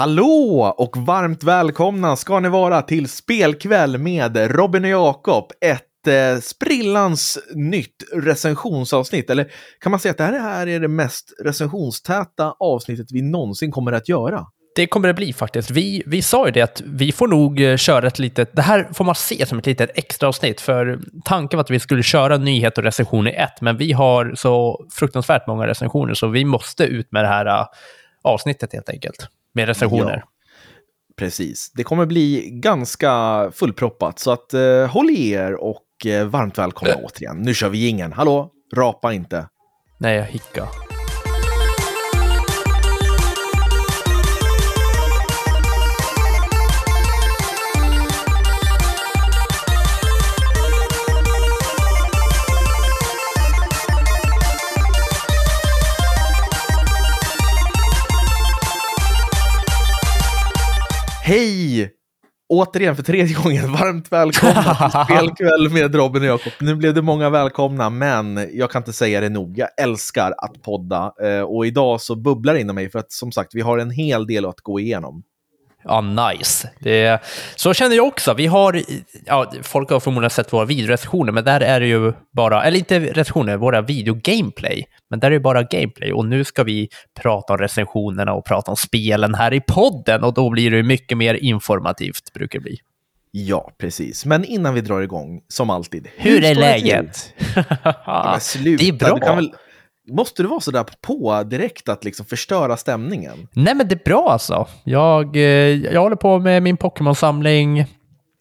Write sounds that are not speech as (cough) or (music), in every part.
Hallå och varmt välkomna ska ni vara till spelkväll med Robin och Jakob. Ett eh, sprillans nytt recensionsavsnitt. Eller kan man säga att det här är det mest recensionstäta avsnittet vi någonsin kommer att göra? Det kommer det bli faktiskt. Vi, vi sa ju det att vi får nog eh, köra ett litet, det här får man se som ett litet extra avsnitt för tanken var att vi skulle köra nyhet och recension i ett, men vi har så fruktansvärt många recensioner så vi måste ut med det här eh, avsnittet helt enkelt, med recensioner. Ja. Precis, det kommer bli ganska fullproppat så att uh, håll i er och uh, varmt välkomna äh. återigen. Nu kör vi ingen. Hallå, rapa inte. Nej, jag hickar. Hej! Återigen för tredje gången, varmt välkomna till (laughs) spelkväll med Robin och Jakob. Nu blev det många välkomna, men jag kan inte säga det nog. Jag älskar att podda eh, och idag så bubblar det inom mig för att som sagt, vi har en hel del att gå igenom. Ja, nice. Det, så känner jag också. Vi har, ja, folk har förmodligen sett våra videorecensioner, men där är det ju bara, eller inte recensioner, våra video-gameplay. Men där är det bara gameplay och nu ska vi prata om recensionerna och prata om spelen här i podden och då blir det mycket mer informativt, brukar det bli. Ja, precis. Men innan vi drar igång, som alltid. Hur, hur är läget? (laughs) ja, det är bra. Det kan väl, Måste du vara sådär på direkt att liksom förstöra stämningen? Nej, men det är bra alltså. Jag, eh, jag håller på med min Pokémon-samling.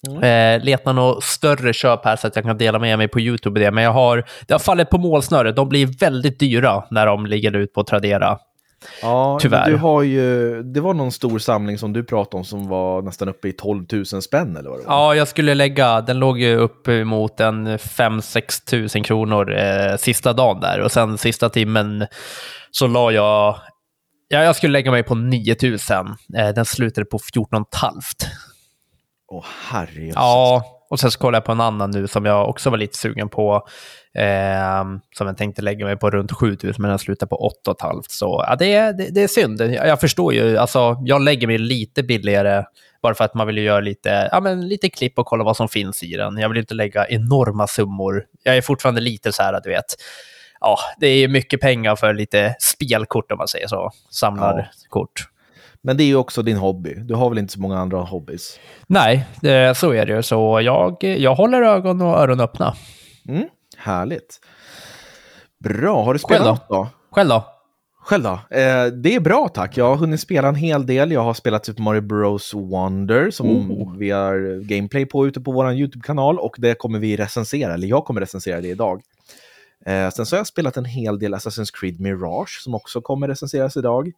Mm. Eh, letar något större köp här så att jag kan dela med mig på YouTube. Det. Men jag har, det har fallit på målsnöret. De blir väldigt dyra när de ligger ut på Tradera. Ja, Tyvärr. Du har ju, det var någon stor samling som du pratade om som var nästan uppe i 12 000 spänn eller vad det var? Ja, jag skulle lägga, den låg ju upp mot en 5-6 tusen kronor eh, sista dagen där och sen sista timmen så la jag, ja, jag skulle lägga mig på 9 000. Eh, den slutade på 14 halvt. Åh herrejösses. Ja, och sen så kollade jag på en annan nu som jag också var lite sugen på. Eh, som jag tänkte lägga mig på runt 7000 men den slutar på 8,5. Så ja, det, är, det, det är synd. Jag, jag, förstår ju, alltså, jag lägger mig lite billigare bara för att man vill göra lite, ja, men lite klipp och kolla vad som finns i den. Jag vill inte lägga enorma summor. Jag är fortfarande lite så här, du vet, ja, det är mycket pengar för lite spelkort om man säger så, samlarkort. Ja. Men det är ju också din hobby. Du har väl inte så många andra hobbys? Nej, det, så är det ju. Så jag, jag håller ögon och öron öppna. Mm. Härligt. Bra, har du spelat Själv då? då? Själv då? Själv då? Eh, det är bra tack. Jag har hunnit spela en hel del. Jag har spelat Super Mario Bros Wonder som oh. vi har gameplay på ute på vår YouTube-kanal och det kommer vi recensera, eller jag kommer recensera det idag. Eh, sen så har jag spelat en hel del Assassin's Creed Mirage som också kommer recenseras idag.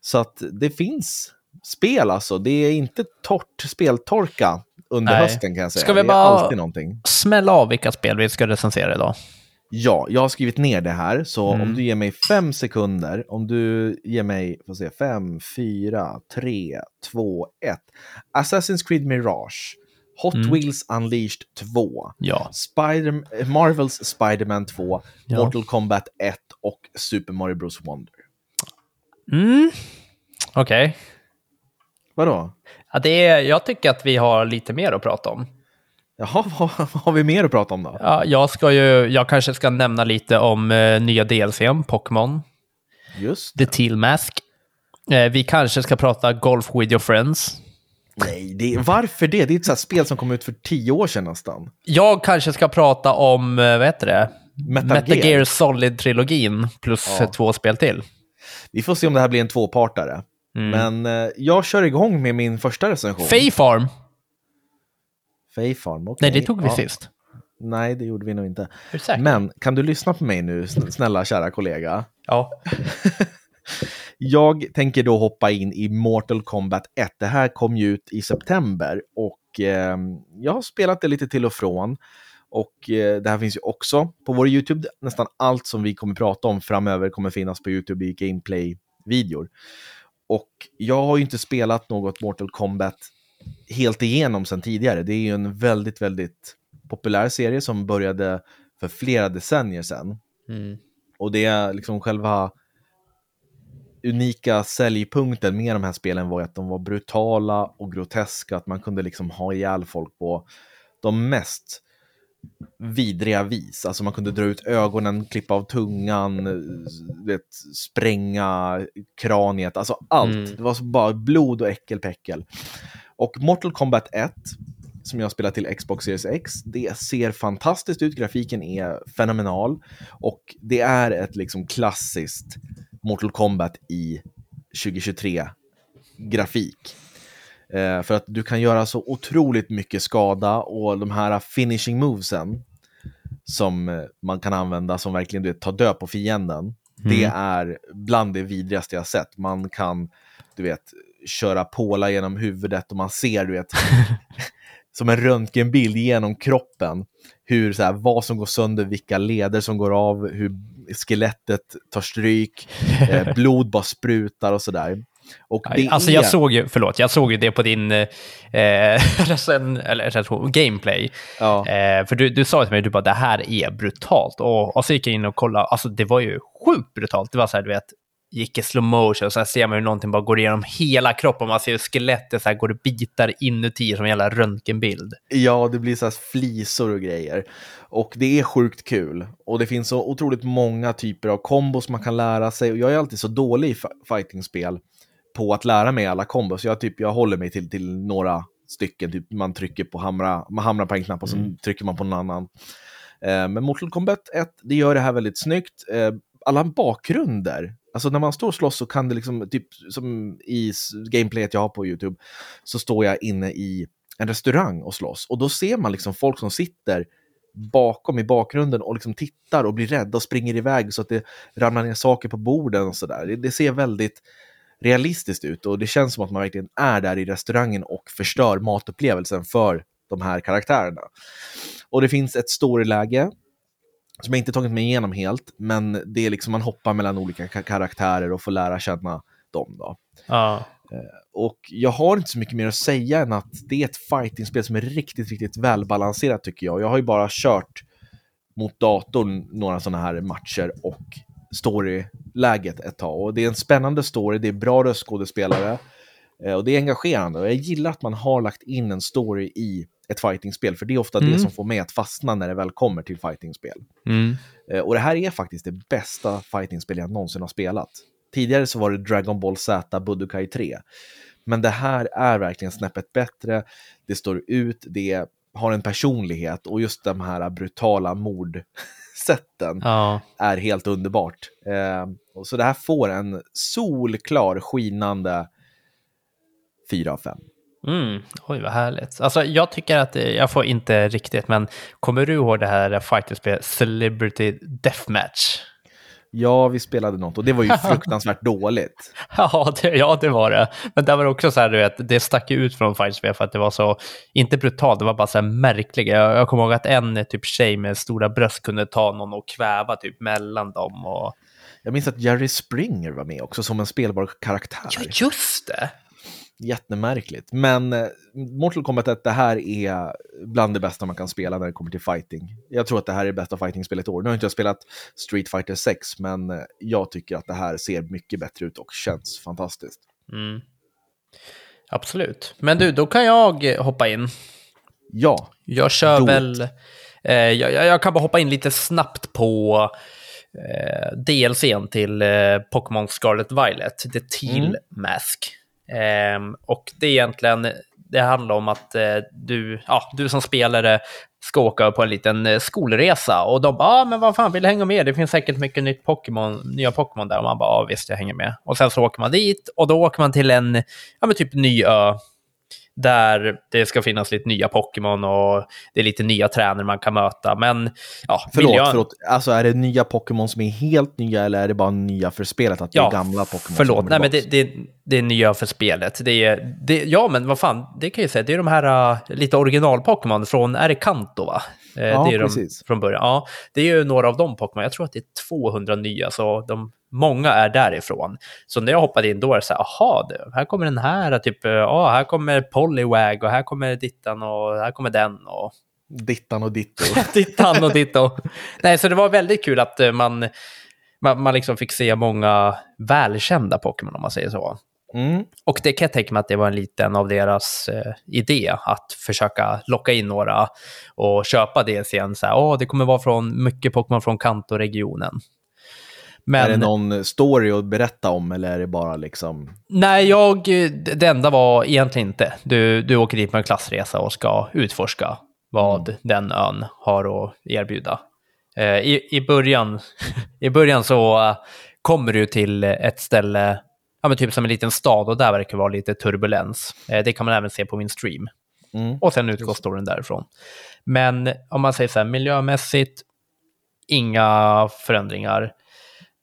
Så att det finns spel alltså. Det är inte torrt speltorka under Nej. hösten kan jag säga. Ska vi bara smälla av vilka spel vi ska recensera idag? Ja, jag har skrivit ner det här, så mm. om du ger mig fem sekunder, om du ger mig, får se, fem, fyra, tre, två, ett. Assassin's Creed Mirage, Hot mm. Wheels Unleashed 2, ja. Spider Marvels Spiderman 2, ja. Mortal Kombat 1 och Super Mario Bros Wonder. Mm, okej. Okay. Vadå? Ja, det är, jag tycker att vi har lite mer att prata om. Jaha, (laughs) vad har vi mer att prata om då? Ja, jag, ska ju, jag kanske ska nämna lite om uh, nya DLCn, Pokémon. Just det. The Teal Mask. Uh, vi kanske ska prata Golf with your friends. Nej, det, varför det? Det är ett sånt spel som kom ut för tio år sedan nästan. Jag kanske ska prata om, uh, vad heter det? Metal, Metal Gear, Gear Solid-trilogin plus ja. två spel till. Vi får se om det här blir en tvåpartare. Mm. Men eh, jag kör igång med min första recension. Fayfarm! Fayfarm, okej. Okay. Nej, det tog vi ja. sist. Nej, det gjorde vi nog inte. Men kan du lyssna på mig nu, snälla kära kollega? Ja. (laughs) jag tänker då hoppa in i Mortal Kombat 1. Det här kom ju ut i september och eh, jag har spelat det lite till och från. Och eh, det här finns ju också på vår YouTube. Nästan allt som vi kommer prata om framöver kommer finnas på YouTube i gameplay-videor. Och jag har ju inte spelat något Mortal Kombat helt igenom sedan tidigare. Det är ju en väldigt, väldigt populär serie som började för flera decennier sedan. Mm. Och det är liksom själva unika säljpunkten med de här spelen var att de var brutala och groteska, att man kunde liksom ha ihjäl folk på de mest vidriga vis. Alltså man kunde dra ut ögonen, klippa av tungan, vet, spränga kraniet, alltså allt. Mm. Det var så bara blod och äckelpäckel. Och Mortal Kombat 1, som jag spelar till Xbox Series X, det ser fantastiskt ut, grafiken är fenomenal och det är ett liksom klassiskt Mortal Kombat i 2023-grafik. Eh, för att du kan göra så otroligt mycket skada och de här finishing movesen som eh, man kan använda som verkligen du vet, tar död på fienden. Mm. Det är bland det vidrigaste jag sett. Man kan, du vet, köra påla genom huvudet och man ser, du vet, (laughs) som en röntgenbild genom kroppen. Hur, så här, vad som går sönder, vilka leder som går av, hur skelettet tar stryk, eh, (laughs) blod bara sprutar och sådär. Och det alltså är... jag såg ju, förlåt, jag såg ju det på din eh, (laughs) recen, eller, gameplay. Ja. Eh, för du, du sa till mig, du bara det här är brutalt. Och, och så gick jag in och kollade, alltså det var ju sjukt brutalt. Det var så här, du vet, gick i slow motion och så ser man hur någonting bara går igenom hela kroppen. Man ser hur skelettet så här går bitar inuti som en jävla röntgenbild. Ja, det blir så här flisor och grejer. Och det är sjukt kul. Och det finns så otroligt många typer av kombos man kan lära sig. Och jag är alltid så dålig i fightingspel på att lära mig alla kombos. Jag, typ, jag håller mig till, till några stycken. Typ man trycker på hamra, man hamrar på en knapp och så mm. trycker man på någon annan. Eh, men Mortal Kombat 1, det gör det här väldigt snyggt. Eh, alla bakgrunder Alltså när man står och slåss så kan det liksom, typ som i gameplayet jag har på YouTube, så står jag inne i en restaurang och slåss. Och då ser man liksom folk som sitter bakom i bakgrunden och liksom tittar och blir rädda och springer iväg så att det ramlar ner saker på borden och sådär. Det, det ser väldigt realistiskt ut och det känns som att man verkligen är där i restaurangen och förstör matupplevelsen för de här karaktärerna. Och det finns ett storyläge som jag inte tagit mig igenom helt, men det är liksom man hoppar mellan olika karaktärer och får lära känna dem. Då. Ja. Eh, och jag har inte så mycket mer att säga än att det är ett fightingspel som är riktigt, riktigt välbalanserat tycker jag. Jag har ju bara kört mot datorn några sådana här matcher och storyläget ett tag. Och det är en spännande story, det är bra röstskådespelare eh, och det är engagerande. Och jag gillar att man har lagt in en story i ett fightingspel, för det är ofta mm. det som får mig att fastna när det väl kommer till fightingspel. Mm. Eh, och det här är faktiskt det bästa fightingspel jag någonsin har spelat. Tidigare så var det Dragon Ball Z Budokai 3. Men det här är verkligen snäppet bättre, det står ut, det har en personlighet och just de här brutala mordsätten ja. är helt underbart. Eh, så det här får en solklar, skinande 4 av 5. Mm. Oj, vad härligt. Alltså, jag tycker att, jag får inte riktigt, men kommer du ihåg det här fighterspelet Celebrity Deathmatch? Ja, vi spelade något och det var ju (laughs) fruktansvärt dåligt. Ja det, ja, det var det. Men det var också så här, du vet, det stack ut från fighterspel för att det var så, inte brutalt, det var bara så här märkliga. Jag, jag kommer ihåg att en typ tjej med stora bröst kunde ta någon och kväva typ mellan dem. Och... Jag minns att Jerry Springer var med också som en spelbar karaktär. Ja, just det jättemärkligt. Men eh, Mortal Kombat 1, det här är bland det bästa man kan spela när det kommer till fighting. Jag tror att det här är det bästa fighting-spelet i år. Nu har inte jag spelat Street Fighter 6, men eh, jag tycker att det här ser mycket bättre ut och känns fantastiskt. Mm. Absolut. Men du, då kan jag hoppa in. Ja. Jag kör väl... Eh, jag, jag, kan bara hoppa in lite snabbt på eh, DLCn till eh, Pokémon Scarlet Violet, The Teal mm. Mask. Ehm, och det är egentligen, det handlar om att eh, du, ja, du som spelare ska åka på en liten eh, skolresa och de bara, ah, men vad fan, vill du hänga med? Det finns säkert mycket nytt Pokémon, nya Pokémon där. Och man bara, ja visst, jag hänger med. Och sen så åker man dit och då åker man till en, ja men typ ny ö där det ska finnas lite nya Pokémon och det är lite nya tränare man kan möta. Men ja, förlåt, miljön... förlåt. Alltså är det nya Pokémon som är helt nya eller är det bara nya för spelet? Att det är gamla Pokémon Förlåt, nej men det, det, det, är nya för spelet. Det är, det, ja, men vad fan, det kan jag säga. Det är de här uh, lite original-Pokémon från, är det Kanto va? Eh, ja, det är precis. De, från början. Ja, det är ju några av de Pokémon. Jag tror att det är 200 nya, så de många är därifrån. Så när jag hoppade in då var det så här, aha, här kommer den här, typ, ja, här kommer Poliwag och här kommer Dittan och här kommer den och... Dittan och Ditto. (laughs) Dittan och Ditto. Nej, så det var väldigt kul att eh, man, man, man liksom fick se många välkända Pokémon om man säger så. Mm. Och det kan jag tänka mig att det var en liten av deras eh, idé, att försöka locka in några och köpa det sen. Så här, Åh, det kommer vara från mycket Pokémon från Kanto-regionen. Men Är det någon story att berätta om eller är det bara liksom... nej, jag, det enda var egentligen inte. Du, du åker dit på en klassresa och ska utforska vad den ön har att erbjuda. Eh, i, i, början, (laughs) I början så eh, kommer du till ett ställe, ja, men typ som en liten stad och där verkar det vara lite turbulens. Eh, det kan man även se på min stream. Mm. Och sen utgår storyn därifrån. Men om man säger så här, miljömässigt, inga förändringar.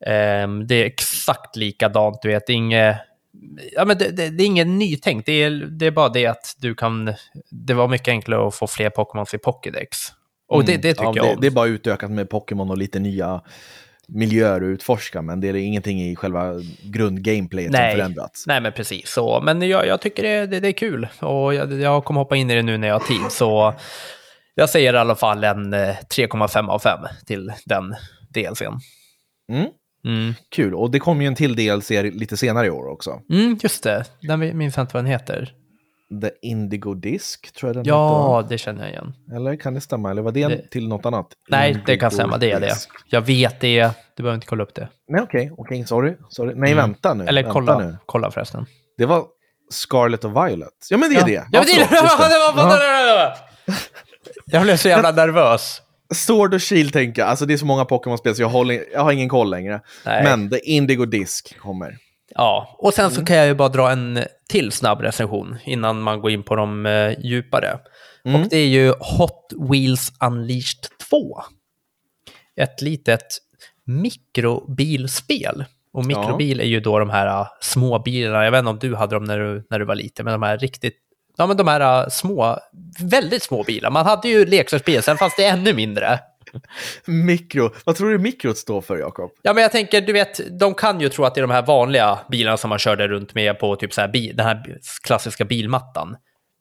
Ehm, det är exakt likadant, du vet, det är inget... Ja, men det, det, det är inget nytänkt, det är, det är bara det att du kan... Det var mycket enklare att få fler Pokémons i Pokédex. Och det, det tycker Mm. ja, jag det, om. det är bara utökat med Pokémon och lite nya miljöer att utforska, men det är ingenting i själva grundgameplayet som förändrats. Nej, men precis så. Men jag, jag tycker det, det, det är kul och jag, jag kommer hoppa in i det nu när jag har tid. Så jag säger i alla fall en eh, 3,5 av 5 till den DLCn. Mm. Mm. Kul, och det kommer ju en till DLC lite senare i år också. Mm, just det. Den minns jag inte vad den heter. The Indigo Disc, tror jag den Ja, det känner jag igen. heter. Eller kan det stämma? Eller var det, Det- till något annat? Nej, det Indigo kan stämma. Det är det. Jag vet det. Du behöver inte kolla upp det. Nej, okej, okej, sorry, sorry. Nej, Mm. vänta nu. Eller vänta kolla, Nu. kolla förresten. Det var Scarlet och Violet. Ja, men det är det. Ja, men det, förlåt, det, (laughs) det, Ja. det. Jag blev så jävla nervös. Sword och Shield tänker jag. Alltså det är så många Pokémon-spel så jag, håller, jag har ingen koll längre. Nej. Men The Indigo Disc kommer. Ja, och sen Mm. så kan jag ju bara dra en till snabb recension innan man går in på de eh, djupare. Mm. Och det är ju Hot Wheels Unleashed 2. Ett litet mikrobilspel. Och mikrobil är ju då de här uh, små bilarna, jag vet inte om du hade dem när du, när du var liten, men de här riktigt, ja men de här uh, små, väldigt små bilar. Man hade ju leksaksbilar, sen fanns det ännu mindre. Mikro. Vad tror du mikrot står för, Jakob? Ja, men jag tänker, du vet, de kan ju tro att det är de här vanliga bilarna som man körde runt med på typ så här den här klassiska bilmattan.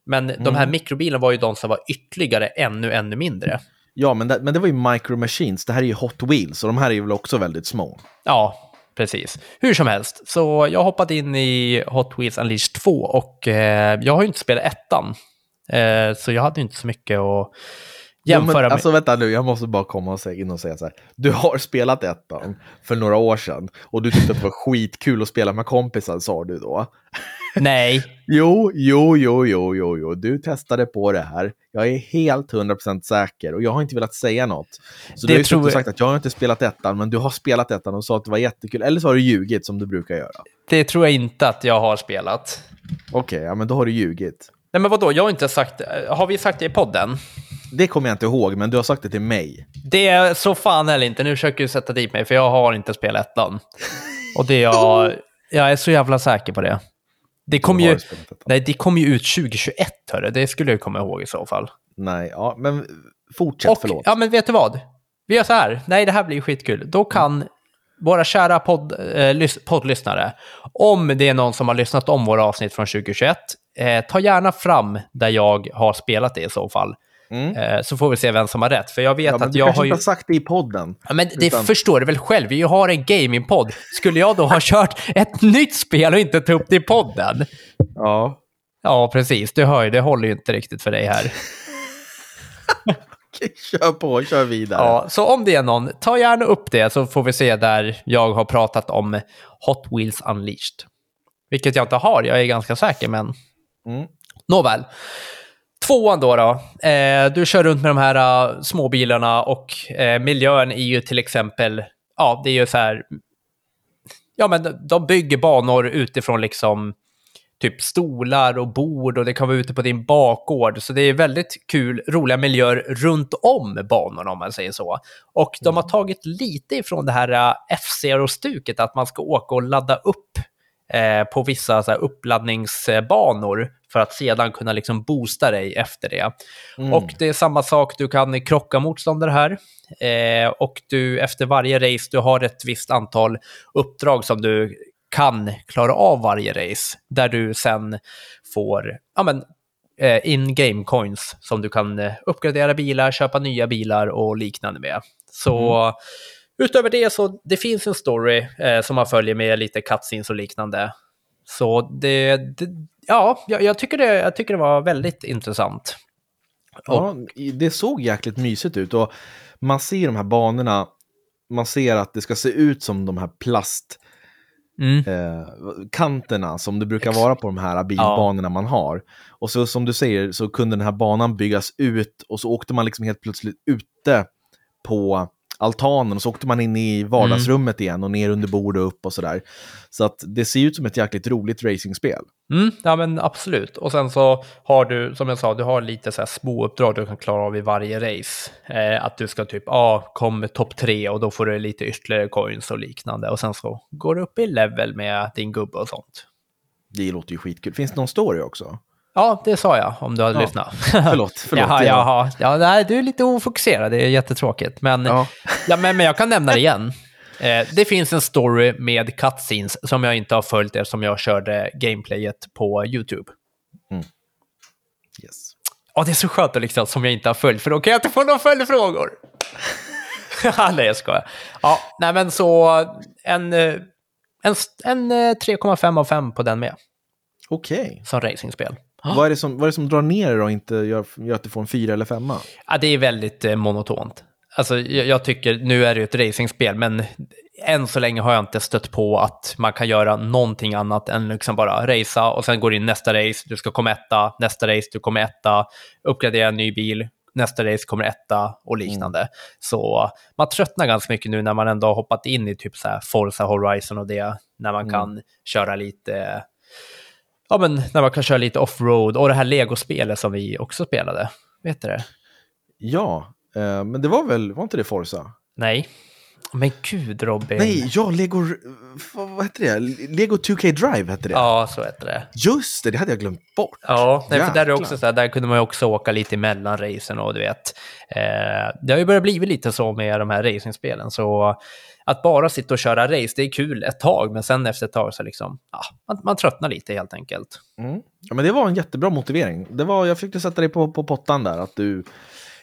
Men de här mikrobilarna var ju de som var ytterligare ännu, ännu mindre. Ja, men det, men det var ju Micro Machines. Det här är ju Hot Wheels och de här är ju väl också väldigt små. Ja, precis. Hur som helst, så jag hoppade in i Hot Wheels Unleashed 2 och eh, jag har ju inte spelat ettan. Eh, så jag hade ju inte så mycket att Jo, jämföra men, med. alltså vänta nu, jag måste bara komma och säga, in och säga så här. Du har spelat ettan för några år sedan och du tyckte att det var skitkul att spela med kompisar, sa du då. (laughs) Nej, Jo, jo, jo, jo, jo, jo, du testade på det här. Jag är helt 100% säker och jag har inte velat säga något. Så Det du har ju tror sagt att jag har inte spelat ettan, men du har spelat ettan och sa att det var jättekul. Eller så har du ljugit som du brukar göra. det tror jag inte att jag har spelat. Okej, ja, men då har du ljugit. Nej, men vadå, jag har inte sagt, har vi sagt det i podden? Det kommer jag inte ihåg, men du har sagt det till mig. Det är så fan heller inte. Nu försöker du sätta dit mig, för jag har inte spelat ettan. Och det är jag, (laughs) jag är så jävla säker på det. Det kom Du har ju, nej, det kom ju ut 2021, hörru. Det skulle jag komma ihåg i så fall. Nej, ja, men fortsätt, Och, förlåt. ja, men vet du vad? Vi gör så här. Nej, det här blir skitkul. Då kan våra kära podd, eh, lys- poddlyssnare, om det är någon som har lyssnat om våra avsnitt från 2021, eh, ta gärna fram där jag har spelat det i så fall. Mm. Eh, så får vi se vem som har rätt. För jag vet Ja, att jag har inte ju... har sagt det i podden. Ja, men det Utan- förstår du väl själv? Vi har en gamingpodd. Skulle jag då ha kört ett nytt spel och inte ta upp det i podden? Ja. Ja, precis. Du hör ju, det håller ju inte riktigt för dig här. (laughs) Okej, kör på, kör vidare. Ja, så om det är någon, ta gärna upp det så får vi se där jag har pratat om Hot Wheels Unleashed. Vilket jag inte har, jag är ganska säker, men Mm. nåväl. Tvåan då, då. Eh, du kör runt med de här uh, småbilarna och eh, miljön är ju till exempel, ja, det är ju så här, ja men de- bygger banor utifrån liksom typ stolar och bord och det kan vara ute på din bakgård. Så det är väldigt kul, roliga miljöer runt om banorna om man säger så. Och de har tagit lite ifrån det här uh, F-Zero-stuket, att man ska åka och ladda upp eh, på vissa så här, uppladdningsbanor för att sedan kunna liksom boosta dig efter det. Mm. Och det är samma sak, du kan krocka motståndare här. Eh, och du efter varje race, du har ett visst antal uppdrag som du kan klara av varje race. Där du sen får ja, men, eh, in-game coins som du kan eh, uppgradera bilar, köpa nya bilar och liknande med. Så utöver det så det finns en story eh, som man följer med lite cutscenes och liknande. Så det, det ja, jag, jag, tycker det, jag tycker det var väldigt intressant. Ja, det såg jäkligt mysigt ut och man ser de här banorna, man ser att det ska se ut som de här plast Mm. eh, kanterna som det brukar vara på de här bilbanorna man har. Och så som du säger så kunde den här banan byggas ut och så åkte man liksom helt plötsligt ute på altanen och så åkte man in i vardagsrummet igen och ner under bord och upp och sådär. Så att det ser ut som ett jäkligt roligt racingspel. Mm, ja men absolut. Och sen så har du, som jag sa, du har lite så här små uppdrag du kan klara av i varje race. Eh, att du ska typ, ja, ah, kom topp tre och då får du lite ytterligare coins och liknande. Och sen så går du upp i level med din gubbe och sånt. Det låter ju skitkul. Finns det någon story också? Ja, det sa jag om du hade Ja. lyssnat. Förlåt, (laughs) förlåt. Jaha, Ja. jaha. Ja, nej, du är lite ofokuserad, det är jättetråkigt. Men, ja. Ja. men, men jag kan nämna det igen. Eh, det finns en story med cutscenes som jag inte har följt eftersom jag körde gameplayet på YouTube. Yes. Ja, det är så skönt att liksom, som jag inte har följt, för då kan jag inte få några följdfrågor. (laughs) nej, jag skojar. Ja, nej men så en, eh, en, en eh, 3,5 av 5 på den med, Okej. som racingspel. Vad, är det som, vad är det som drar ner det och inte gör, gör att du får en fyra eller femma? Ja, det är väldigt eh, monotont. Alltså, jag, jag tycker, nu är det ju ett racingspel, men än så länge har jag inte stött på att man kan göra någonting annat än liksom bara racea och sen går in nästa race, du ska komma etta, nästa race, du kommer etta, uppgradera en ny bil, nästa race kommer etta och liknande. Så man tröttnar ganska mycket nu när man ändå har hoppat in i typ så här Forza Horizon och det, när man kan köra lite, ja men när man kan köra lite offroad och det här Lego-spelet som vi också spelade, vet du det? Ja, eh, men det var väl, var inte det Forza? Nej. Men gud Robin. Nej, ja, Lego, vad, vad hette det? Lego 2K Drive hette det. Ja, så heter det. Just det, det hade jag glömt bort. Ja, nej, för där, är också så här, där kunde man ju också åka lite emellan racen och du vet. Eh, det har ju börjat bli lite så med de här racingspelen. Så att bara sitta och köra race, det är kul ett tag, men sen efter ett tag så liksom, ja, man, man tröttnar lite helt enkelt. Mm. Ja, men det var en jättebra motivering. Det var, jag försökte sätta dig på, på pottan där, att du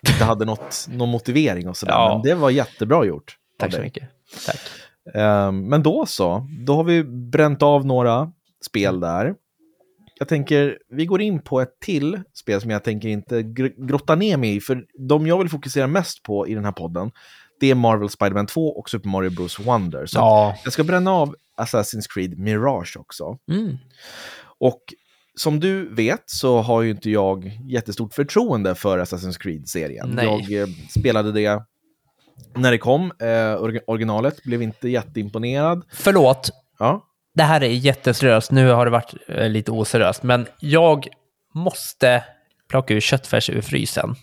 inte hade något, någon motivering och sådär. Ja. Men det var jättebra gjort. Tack så dig. mycket. Tack. Ehm, men då så, då har vi bränt av några spel där. Jag tänker, vi går in på ett till spel som jag tänker inte gr- grotta ner mig i, för de jag vill fokusera mest på i den här podden, det är Marvel Spider-Man 2 och Super Mario Bros. Wonder. Så Ja. jag ska bränna av Assassin's Creed Mirage också. Mm. Och som du vet så har ju inte jag jättestort förtroende för Assassin's Creed-serien. Jag eh, spelade det när det kom, eh, originalet, blev inte jätteimponerad. Förlåt, Ja, det här är jätteseriöst. Nu har det varit eh, lite oseriöst, men jag måste plocka ur köttfärs ur frysen.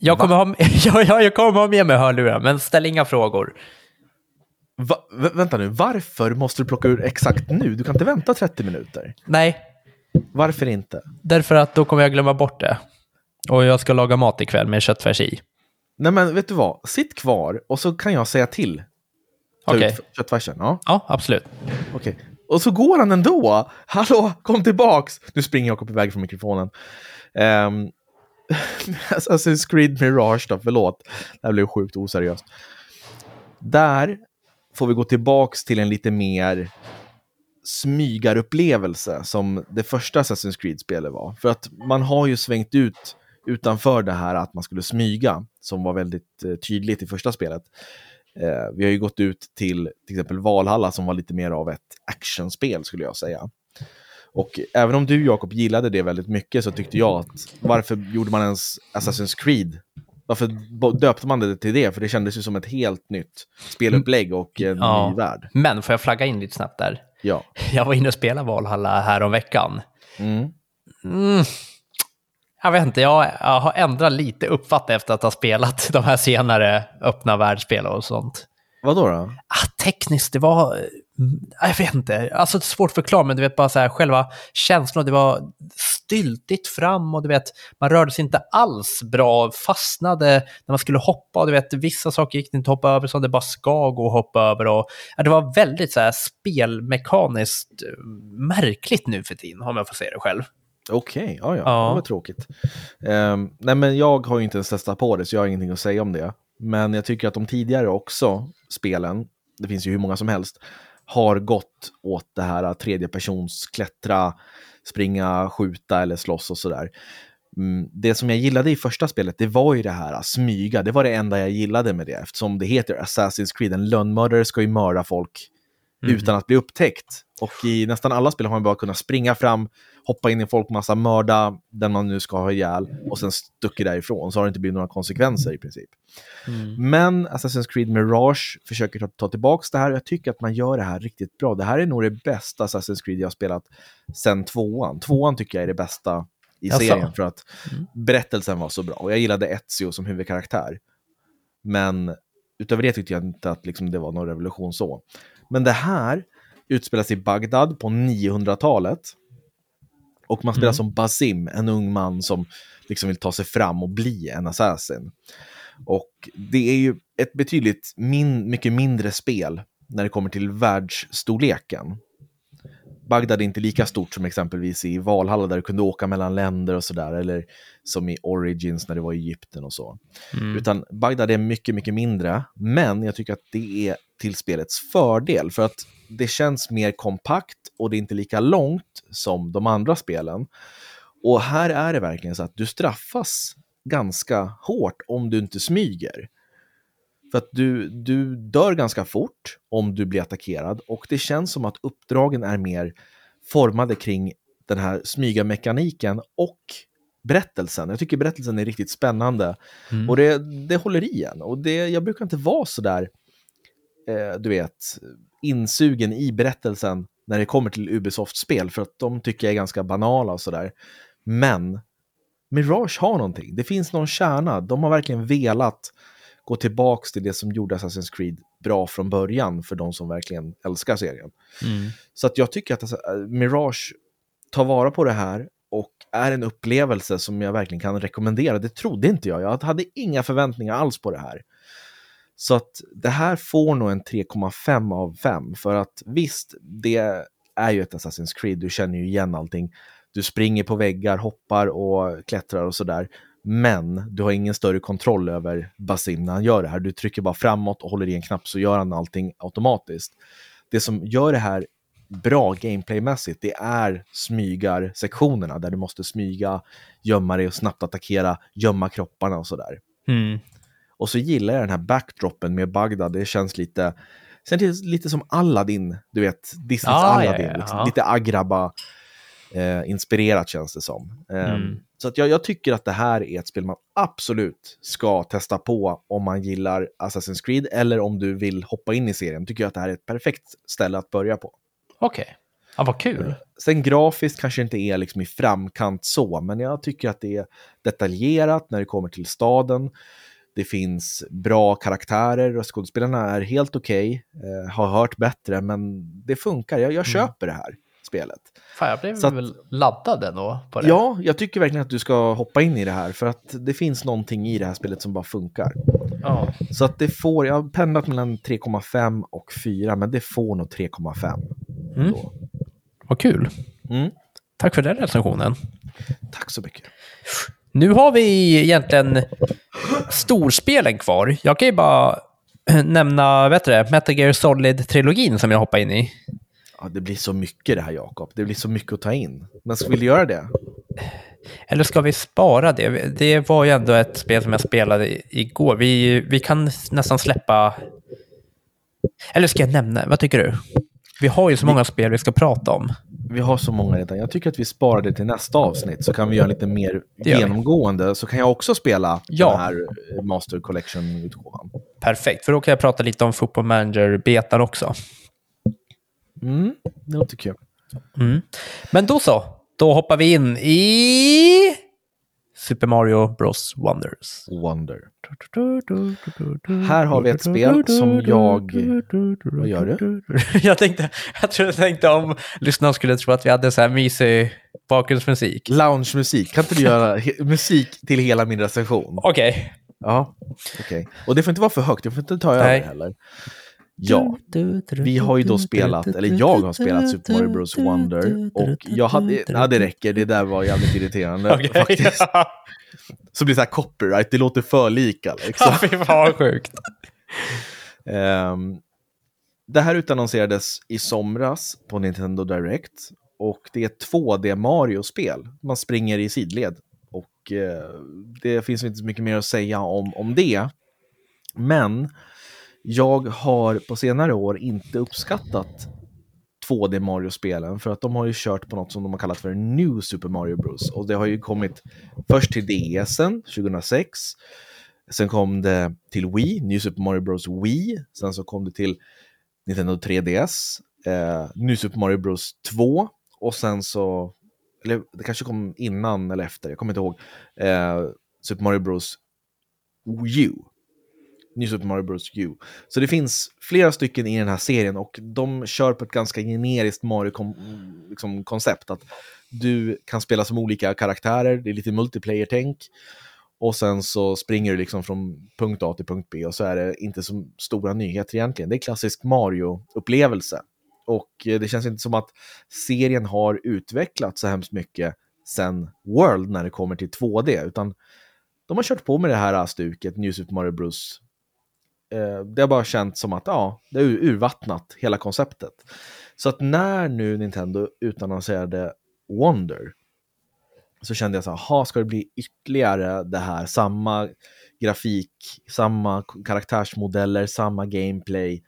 Jag Va? kommer, ha, jag, (laughs) jag, jag kommer ha med mig hörlurar, men ställ inga frågor. Va, vä- vänta nu, varför måste du plocka ur exakt nu? Du kan inte vänta 30 minuter. Nej, Varför inte? därför att då kommer jag glömma bort det. Och jag ska laga mat ikväll med köttfärs i. Nej men vet du vad, sitt kvar och så kan jag säga till. Ta Okej. ut köttfärsen. Ja, Ja, absolut. okej. Och så går han ändå. (laughs) Hallå, kom tillbaks! Nu springer Jakob iväg från mikrofonen. Um, Assassin's Creed Mirage då, förlåt. Det här blev sjukt oseriöst. Där får vi gå tillbaks till en lite mer smygarupplevelse som det första Assassin's Creed-spelet var. För att man har ju svängt ut utanför det här att man skulle smyga, som var väldigt eh, tydligt i första spelet. Eh, vi har ju gått ut till till exempel Valhalla som var lite mer av ett actionspel skulle jag säga. Och även om du Jakob gillade det väldigt mycket så tyckte jag att varför gjorde man ens Assassin's Creed? Varför döpte man det till det? För det kändes ju som ett helt nytt spelupplägg och en Ja. ny värld. Men får jag flagga in lite snabbt där? Ja. (laughs) Jag var inne och spelade Valhalla här om veckan. Mm. Mm. Jag vet inte, jag, jag har ändrat lite uppfattning efter att ha spelat (laughs) de här senare öppna världsspel och sånt. Vad då? då? Ah, tekniskt, det var... mm, Jag vet inte, alltså det är svårt att förklara, men du vet bara så här, själva känslan, det var styltigt fram och du vet, man rörde sig inte alls bra, fastnade när man skulle hoppa och du vet, vissa saker gick det inte att hoppa över som det bara ska gå att hoppa över och ja, det var väldigt så här spelmekaniskt eh, märkligt nu för tiden, om jag får säga det själv. Okej, ja, ja, Ja. det var tråkigt. Ehm, nej, men jag har ju inte ens testat på det, så jag har ingenting att säga om det. Men jag tycker att de tidigare också, spelen, det finns ju hur många som helst, har gått åt det här tredje persons klättra, springa, skjuta eller slåss och sådär. Mm, det som jag gillade i första spelet, det var ju det här smyga. Det var det enda jag gillade med det, eftersom det heter Assassin's Creed. En lönnmördare ska ju mörda folk mm. utan att bli upptäckt. Och i nästan alla spel har man bara kunnat springa fram, hoppa in i folkmassa, mörda den man nu ska ha ihjäl och sen stuckit därifrån. Så har det inte blivit några konsekvenser i princip. Mm. Men Assassin's Creed Mirage försöker ta, ta tillbaka det här och jag tycker att man gör det här riktigt bra. Det här är nog det bästa Assassin's Creed jag har spelat sen tvåan. Tvåan tycker jag är det bästa i jag serien för att mm. berättelsen var så bra. Och jag gillade Ezio som huvudkaraktär. Men utöver det tyckte jag inte att liksom, det var någon revolution så. Men det här utspelas i Bagdad på 900-talet. Och man spelar mm. som Basim, en ung man som liksom vill ta sig fram och bli en assassin. Och det är ju ett betydligt min mycket mindre spel när det kommer till världsstorleken. Bagdad är inte lika stort som exempelvis i Valhalla där du kunde åka mellan länder och sådär, eller som i Origins när det var i Egypten och så. Mm. Utan Bagdad är mycket, mycket mindre, men jag tycker att det är till spelets fördel, för att det känns mer kompakt och det är inte lika långt som de andra spelen. Och här är det verkligen så att du straffas ganska hårt om du inte smyger. För att du, du dör ganska fort om du blir attackerad och det känns som att uppdragen är mer formade kring den här smyga-mekaniken och berättelsen. Jag tycker berättelsen är riktigt spännande mm. och det, det håller i en. Och det, jag brukar inte vara så där, eh, du vet, insugen i berättelsen när det kommer till Ubisoft-spel för att de tycker jag är ganska banala och sådär. Men Mirage har någonting. Det finns någon kärna. De har verkligen velat gå tillbaks till det som gjorde Assassin's Creed bra från början för de som verkligen älskar serien. Mm. Så att jag tycker att alltså, Mirage tar vara på det här och är en upplevelse som jag verkligen kan rekommendera. Det trodde inte jag. Jag hade inga förväntningar alls på det här. Så att det här får nog en 3,5 av 5 för att visst, det är ju ett Assassin's Creed, du känner ju igen allting. Du springer på väggar, hoppar och klättrar och sådär. Men du har ingen större kontroll över Basim när han gör det här. Du trycker bara framåt och håller i en knapp så gör han allting automatiskt. Det som gör det här bra gameplaymässigt, det är smygarsektionerna där du måste smyga, gömma dig och snabbt attackera, gömma kropparna och sådär. Mm. Och så gillar jag den här backdropen med Bagdad, det känns lite, sen lite som Aladdin, du vet, Disneys ah, Aladdin, ja, ja, liksom, lite agraba eh, inspirerat känns det som. Eh, mm. Så att jag, jag, tycker att det här är ett spel man absolut ska testa på om man gillar Assassin's Creed eller om du vill hoppa in i serien. Tycker jag att det här är ett perfekt ställe att börja på. Okej, okay. ja, vad kul. Eh, sen grafiskt kanske inte är liksom i framkant så, men jag tycker att det är detaljerat när det kommer till staden. Det finns bra karaktärer och skådespelarna är helt okej. Okay. Eh, har hört bättre, men det funkar. Jag, jag mm. köper det här spelet. Fan, jag blev att, väl laddad ändå på det. Ja, jag tycker verkligen att du ska hoppa in i det här för att det finns någonting i det här spelet som bara funkar. Ja. Så att det får, jag har pendlat mellan 3,5 och 4, men det får nog 3,5. Mm. Vad kul. Mm. Tack för den recensionen. Tack så mycket. Nu har vi egentligen storspelen kvar. Jag kan ju bara nämna, vet du det, Metal Gear Solid-trilogin som jag hoppar in i. Ja, det blir så mycket det här Jakob. Det blir så mycket att ta in. Men vill du göra det? Eller ska vi spara det? Det var ju ändå ett spel som jag spelade igår. Vi, vi kan nästan släppa... Eller ska jag nämna? Vad tycker du? Vi har ju så många spel vi ska prata om. Vi har så många redan. Jag tycker att vi sparar det till nästa avsnitt så kan vi göra lite mer genomgående. Så kan jag också spela ja. den här Master Collection-utgåvan. Perfekt, för då kan jag prata lite om Football Manager-betan också. Mm, det låter kul. Mm. Men då så, då hoppar vi in i Super Mario Bros Wonders. Wonder. Här har vi ett spel som jag... Vad gör du? (laughs) jag tänkte, jag tror jag tänkte om lyssnarna skulle tro att vi hade så här mysig bakgrundsmusik. Lounge-musik. Kan inte du göra (laughs) musik till hela min recension? Okej. Okay. Ja, okej. Okay. Och det får inte vara för högt, det får inte ta över heller. Ja, vi har ju då spelat, eller jag har spelat Super Mario Bros Wonder och jag hade, ja det räcker, det där var jävligt irriterande okay. faktiskt. Så blir det så här copyright, det låter för lika. Liksom. Ja, fy fan sjukt. Ehm, det här utannonserades i somras på Nintendo Direct och det är ett 2D Mario-spel. Man springer i sidled och eh, det finns inte så mycket mer att säga om, om det. Men jag har på senare år inte uppskattat 2D Mario-spelen för att de har ju kört på något som de har kallat för New Super Mario Bros. Och det har ju kommit först till DSen 2006, sen kom det till Wii, New Super Mario Bros Wii, sen så kom det till Nintendo 3DS, eh, New Super Mario Bros 2 och sen så, eller det kanske kom innan eller efter, jag kommer inte ihåg, eh, Super Mario Bros U. New Super Mario Bros U. Så det finns flera stycken i den här serien och de kör på ett ganska generiskt Mario-koncept. Liksom, koncept, att du kan spela som olika karaktärer, det är lite multiplayer-tänk. Och sen så springer du liksom från punkt A till punkt B och så är det inte så stora nyheter egentligen. Det är klassisk Mario-upplevelse. Och eh, det känns inte som att serien har utvecklats så hemskt mycket sen World när det kommer till 2D, utan de har kört på med det här stuket, New Super Mario Bros. Eh, det har bara känts som att ja, det är urvattnat, hela konceptet. Så att när nu Nintendo utannonserade Wonder så kände jag så här, ska det bli ytterligare det här, samma grafik, samma karaktärsmodeller, samma gameplay.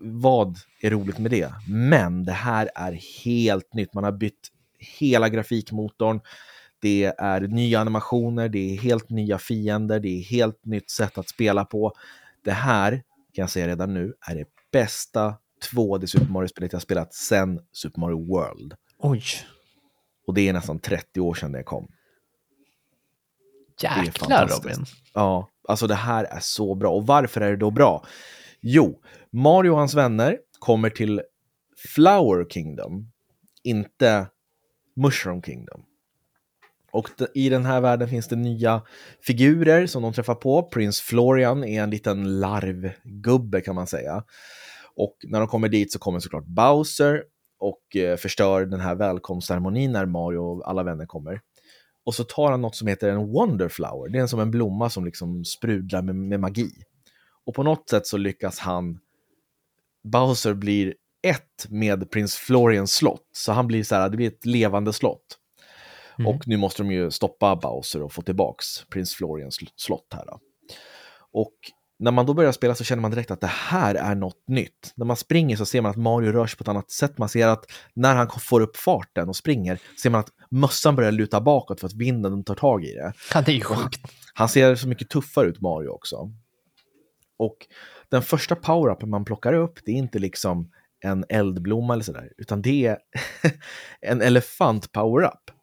Vad är roligt med det? Men det här är helt nytt. Man har bytt hela grafikmotorn. Det är nya animationer, det är helt nya fiender, det är helt nytt sätt att spela på. Det här, kan jag säga redan nu, är det bästa 2D Super Mario-spelet jag spelat sedan Super Mario World. Oj. Och det är nästan 30 år sedan det kom. Jäklar Robin. Ja, alltså det här är så bra. Och varför är det då bra? Jo, Mario och hans vänner kommer till Flower Kingdom, inte Mushroom Kingdom. Och i den här världen finns det nya figurer som de träffar på. Prins Florian är en liten larvgubbe kan man säga. Och när de kommer dit så kommer såklart Bowser och eh, förstör den här välkomstceremonin när Mario och alla vänner kommer. Och så tar han något som heter en Wonderflower. Det är som en blomma som liksom sprudlar med, med magi. Och på något sätt så lyckas han, Bowser blir ett med prins Florians slott. Så han blir så här, det blir ett levande slott. Mm. Och nu måste de ju stoppa Bowser och få tillbaks prins Florians slott här. Då. Och när man då börjar spela så känner man direkt att det här är något nytt. När man springer så ser man att Mario rör sig på ett annat sätt. Man ser att när han får upp farten och springer ser man att mössan börjar luta bakåt för att vinden tar tag i det. Ja, det är sjukt. Han ser så mycket tuffare ut, Mario också. Och den första power-upen man plockar upp, det är inte liksom en eldblomma eller sådär, utan det är (laughs) en elefant power-up.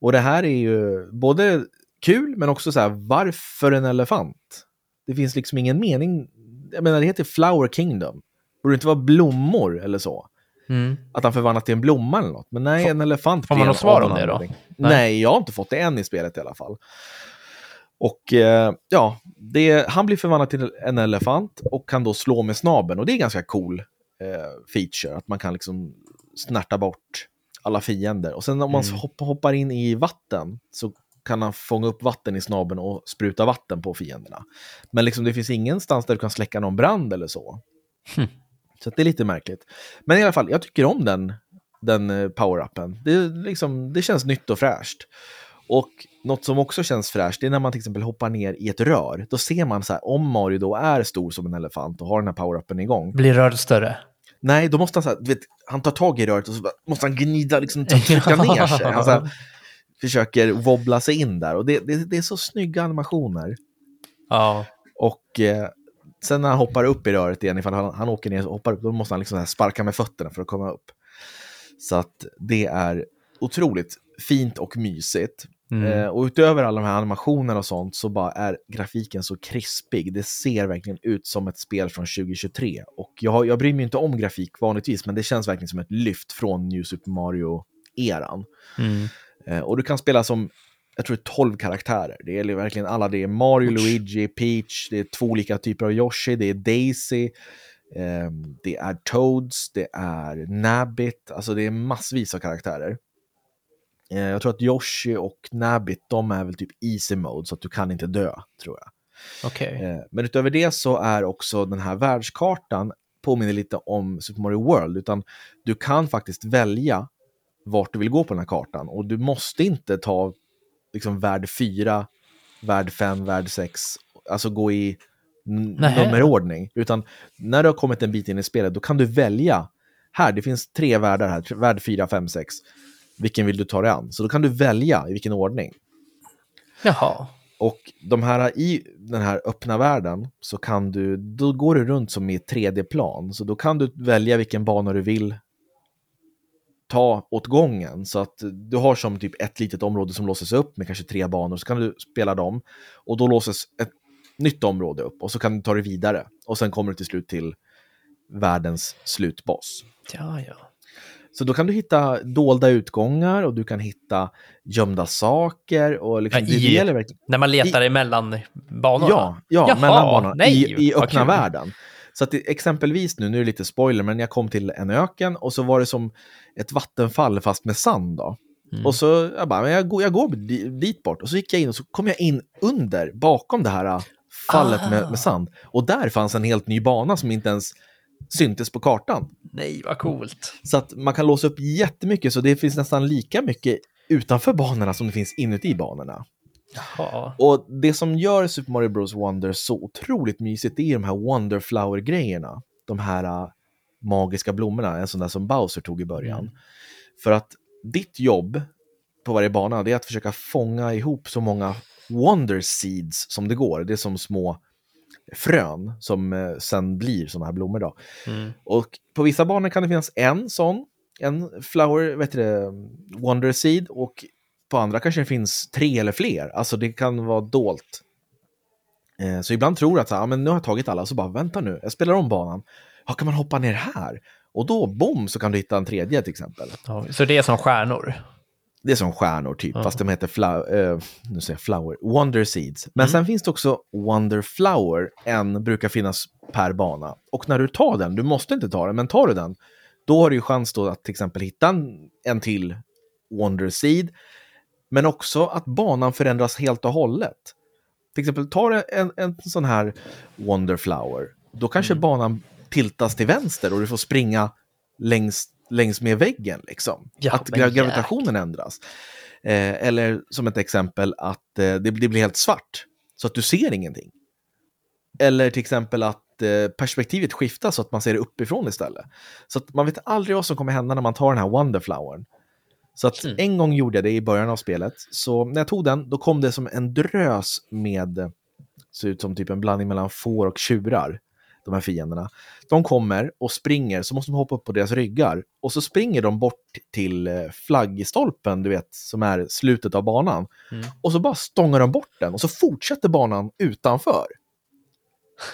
Och det här är ju både kul, men också så här, varför en elefant? Det finns liksom ingen mening. Jag menar, det heter Flower Kingdom. Borde det inte vara blommor eller så? Mm. Att han förvandlas till en blomma eller något. Men nej, en elefant Får man något svar om det då? Nej. nej. jag har inte fått det än i spelet i alla fall. Och eh, ja, det, han blir förvandlad till en elefant och kan då slå med snabeln. Och det är ganska cool eh, feature, att man kan liksom snärta bort alla fiender. Och sen om man mm. hoppar in i vatten så kan han fånga upp vatten i snabeln och spruta vatten på fienderna. Men liksom, det finns ingenstans där du kan släcka någon brand eller så. Hm. Så det är lite märkligt. Men i alla fall, jag tycker om den, den eh, power-upen. Det, liksom, det känns nytt och fräscht. Och något som också känns fräscht, det är när man till exempel hoppar ner i ett rör. Då ser man så här, om Mario då är stor som en elefant och har den här power-upen igång. Blir röret större? Nej, då måste han, så här, vet, han tar tag i röret och så måste han gnida, liksom trycka ner sig. Han så här, försöker wobbla sig in där. Och det, det, det är så snygga animationer. Ja. Och eh, sen när han hoppar upp i röret igen, ifall han, han åker ner och hoppar upp, då måste han liksom sparka med fötterna för att komma upp. Så att det är otroligt fint och mysigt. Mm. Eh, och utöver alla de här animationerna och sånt så bara är grafiken så krispig. Det ser verkligen ut som ett spel från 2023. Och jag, jag bryr mig inte om grafik vanligtvis, men det känns verkligen som ett lyft från New Super Mario-eran. Mm. Eh, och du kan spela som, jag tror 12 karaktärer. Det är verkligen alla. Det är Mario, Luigi, Peach, det är två olika typer av Yoshi, det är Daisy, eh, det är Toads, det är Nabbit, alltså det är massvis av karaktärer. Eh, jag tror att Yoshi och Nabbit, de är väl typ easy mode, så att du kan inte dö, tror jag. Okej. Eh, Men utöver det så är också den här världskartan påminner lite om Super Mario World, utan du kan faktiskt välja vart du vill gå på den här kartan och du måste inte ta liksom värld 4, värld 5, värld 6, alltså gå i nummerordning, utan när du har kommit en bit in i spelet då kan du välja, här, det finns tre världar här, värld 4, 5, 6, vilken vill du ta dig an? Så då kan du välja i vilken ordning. Jaha. Och de här i den här öppna världen så kan du, då går du runt som i ett 3D-plan. Så då kan du välja vilken bana du vill ta åt gången. Så att du har som typ ett litet område som låses upp med kanske tre banor, så kan du spela dem. Och då låses ett nytt område upp och så kan du ta det vidare. Och sen kommer du till slut till världens slutboss. Ja, ja. Så då kan du hitta dolda utgångar och du kan hitta gömda saker. Och liksom, Ja, det, det i- gäller verkligen När man letar emellan banorna? Ja, ja Jaha, mellan banorna nej, i, i öppna världen. Så att det, exempelvis nu, nu är det lite spoiler, men jag kom till en öken och så var det som ett vattenfall fast med sand. Då. Mm. Och så jag bara, men jag, går, jag går di- dit bort och så gick jag in och så kom jag in under, bakom det här äh, fallet med, Ah. med sand. Och där fanns en helt ny bana som inte ens syntes på kartan. Nej, vad coolt. Så att man kan låsa upp jättemycket, så det finns nästan lika mycket utanför banorna som det finns inuti banorna. Jaha. Och det som gör Super Mario Bros Wonder så otroligt mysigt det är de här Wonderflower-grejerna. De här äh, magiska blommorna, en sån där som Bowser tog i början. Mm. För att ditt jobb på varje bana det är att försöka fånga ihop så många Wonder Seeds som det går. Det är som små frön som eh, sen blir såna här blommor. Då. Mm. Och på vissa banor kan det finnas en sån, en flower, vet det, wonder seed och på andra kanske det finns tre eller fler. Alltså det kan vara dolt. Eh, så ibland tror jag att ja, men nu har jag tagit alla, så bara vänta nu, jag spelar om banan. Ja, kan man hoppa ner här? Och då, bom, så kan du hitta en tredje till exempel. Ja, så det är som stjärnor? Det är som stjärnor typ, Ja. fast de heter flower, eh, nu säger flower, Wonder Seeds. Men Mm. sen finns det också Wonder Flower, en brukar finnas per bana. Och när du tar den, du måste inte ta den, men tar du den, då har du ju chans då att till exempel hitta en, en till Wonder Seed, men också att banan förändras helt och hållet. Till exempel, tar du en, en sån här Wonder Flower, då kanske Mm. banan tiltas till vänster och du får springa längs, längs med väggen. Liksom. Ja, att gra- gravitationen ändras. Eh, eller som ett exempel att eh, det, det blir helt svart, så att du ser ingenting. Eller till exempel att eh, perspektivet skiftar så att man ser det uppifrån istället. Så att man vet aldrig vad som kommer hända när man tar den här Wonderflowern. Så att Mm. en gång gjorde jag det i början av spelet. Så när jag tog den, då kom det som en drös med, eh, ser ut som typ en blandning mellan får och tjurar, de här fienderna. De kommer och springer, så måste man hoppa upp på deras ryggar. Och så springer de bort till eh, flaggstolpen, du vet, som är slutet av banan. Mm. Och så bara stångar de bort den och så fortsätter banan utanför.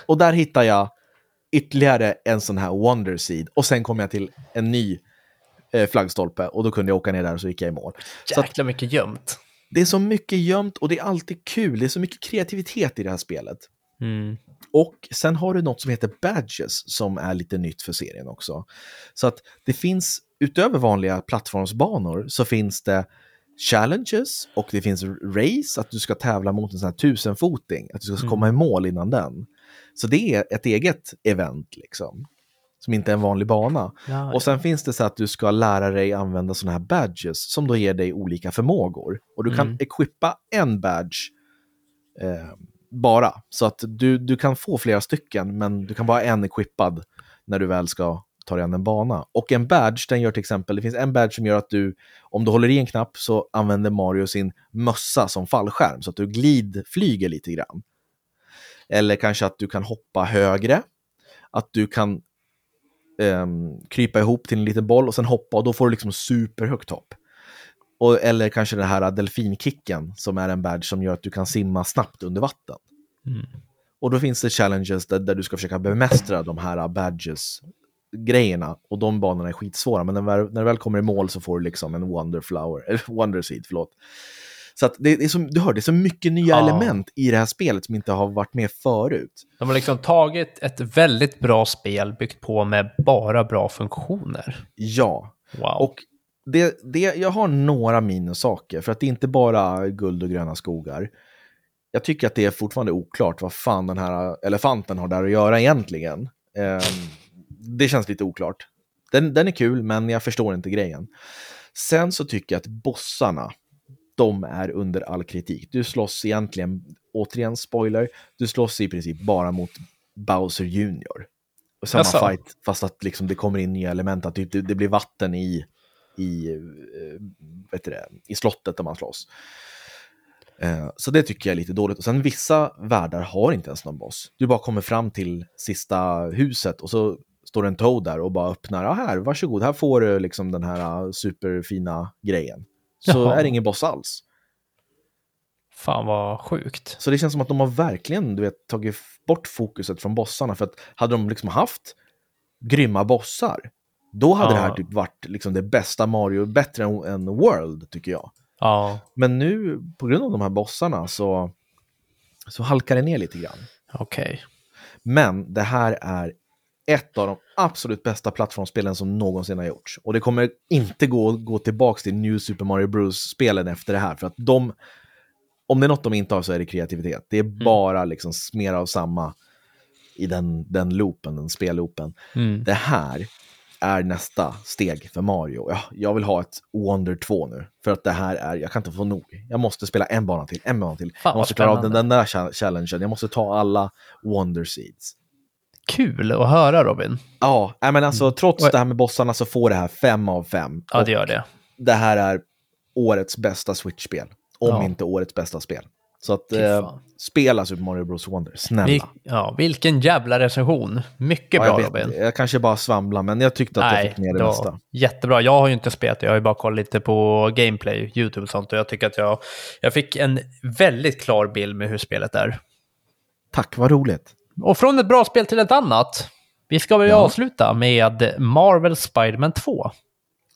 Och där hittar jag ytterligare en sån här Wonder Seed och sen kom jag till en ny eh, flaggstolpe och då kunde jag åka ner där och så gick jag i mål. Så att Jäkla mycket gömt. det är så mycket gömt och det är alltid kul. Det är så mycket kreativitet i det här spelet. Mm. Och sen har du något som heter Badges som är lite nytt för serien också. Så att det finns, utöver vanliga plattformsbanor, så finns det challenges och det finns race, att du ska tävla mot en sån här tusenfoting, att du ska Mm. komma i mål innan den. Så det är ett eget event liksom, som inte är en vanlig bana. Ja, Och sen finns det så att du ska lära dig använda sådana här badges som då ger dig olika förmågor. Och du kan Mm. equippa en badge eh, bara. Så att du, du kan få flera stycken, men du kan bara en equippad när du väl ska ta dig an en bana. Och en badge, den gör till exempel, det finns en badge som gör att du, om du håller i en knapp så använder Mario sin mössa som fallskärm, så att du glidflyger lite grann. Eller kanske att du kan hoppa högre, att du kan um, krypa ihop till en liten boll och sen hoppa och då får du liksom superhögt hopp. Och, eller kanske den här delfinkicken som är en badge som gör att du kan simma snabbt under vatten. Mm. Och då finns det challenges där, där du ska försöka bemästra de här badges grejerna och de banorna är skitsvåra men när, när du väl kommer i mål så får du liksom en wonder flower, eller (laughs) wonder seed, förlåt. Så det är som, du hör, det är så mycket nya Ja. element i det här spelet som inte har varit med förut. De har liksom tagit ett väldigt bra spel byggt på med bara bra funktioner. Ja, Wow. Och det, det, jag har några minussaker, för att det är inte bara guld och gröna skogar. Jag tycker att det är fortfarande oklart vad fan den här elefanten har där att göra egentligen. Eh, det känns lite oklart. Den, den är kul, men jag förstår inte grejen. Sen så tycker jag att bossarna, de är under all kritik. Du slåss egentligen, återigen spoiler, du slåss i princip bara mot Bowser Junior. Samma Jaså? fight, fast att liksom det kommer in nya element, att typ det, det blir vatten i, i, eh, vet du det, i slottet där man slåss. Eh, Så det tycker jag är lite dåligt. Och sen vissa världar har inte ens någon boss. Du bara kommer fram till sista huset och så står en Toad där och bara öppnar. Ja, här, varsågod, här får du liksom den här eh, superfina grejen. Så Jaha. är det ingen boss alls. Fan vad sjukt. Så det känns som att de har verkligen du vet, tagit bort fokuset från bossarna. För att hade de liksom haft grymma bossar, då hade Ja. det här typ varit liksom det bästa Mario, bättre än, än World, tycker jag. Ja, Men nu, på grund av de här bossarna, så, så halkar det ner lite grann. okej. Men det här är ett av de absolut bästa plattformsspelen som någonsin har gjorts. Och det kommer inte gå gå tillbaka till New Super Mario Bros-spelen efter det här. För att de, om det är något de inte har så är det kreativitet. Det är bara liksom mer av samma i den, den loopen, den spelloopen. Mm. Det här är nästa steg för Mario. Ja, jag vill ha ett Wonder 2 nu. För att det här är, jag kan inte få nog. Jag måste spela en bana till, en bana till. jag vad måste klara av den, den där cha- challengen. Jag måste ta alla Wonder Seeds. Kul att höra Robin. Ja, men alltså trots Och- det här med bossarna så får det här fem av fem. Ja, det gör det. det här är årets bästa Switch-spel. Om Ja. inte årets bästa spel. Så att eh, spela Super Mario Bros Wonder, snälla. Vil- ja, vilken jävla recension. Mycket ja, bra jag, vet, Robin. jag kanske bara svamlar, men jag tyckte att jag fick ner det, mesta. jättebra. Jag har ju inte spelat jag har ju bara kollat lite på gameplay, YouTube och sånt. Och jag tycker att jag, jag fick en väldigt klar bild med hur spelet är. Tack, vad roligt. Och från ett bra spel till ett annat. Vi ska väl Ja. avsluta med Marvel Spider-Man 2.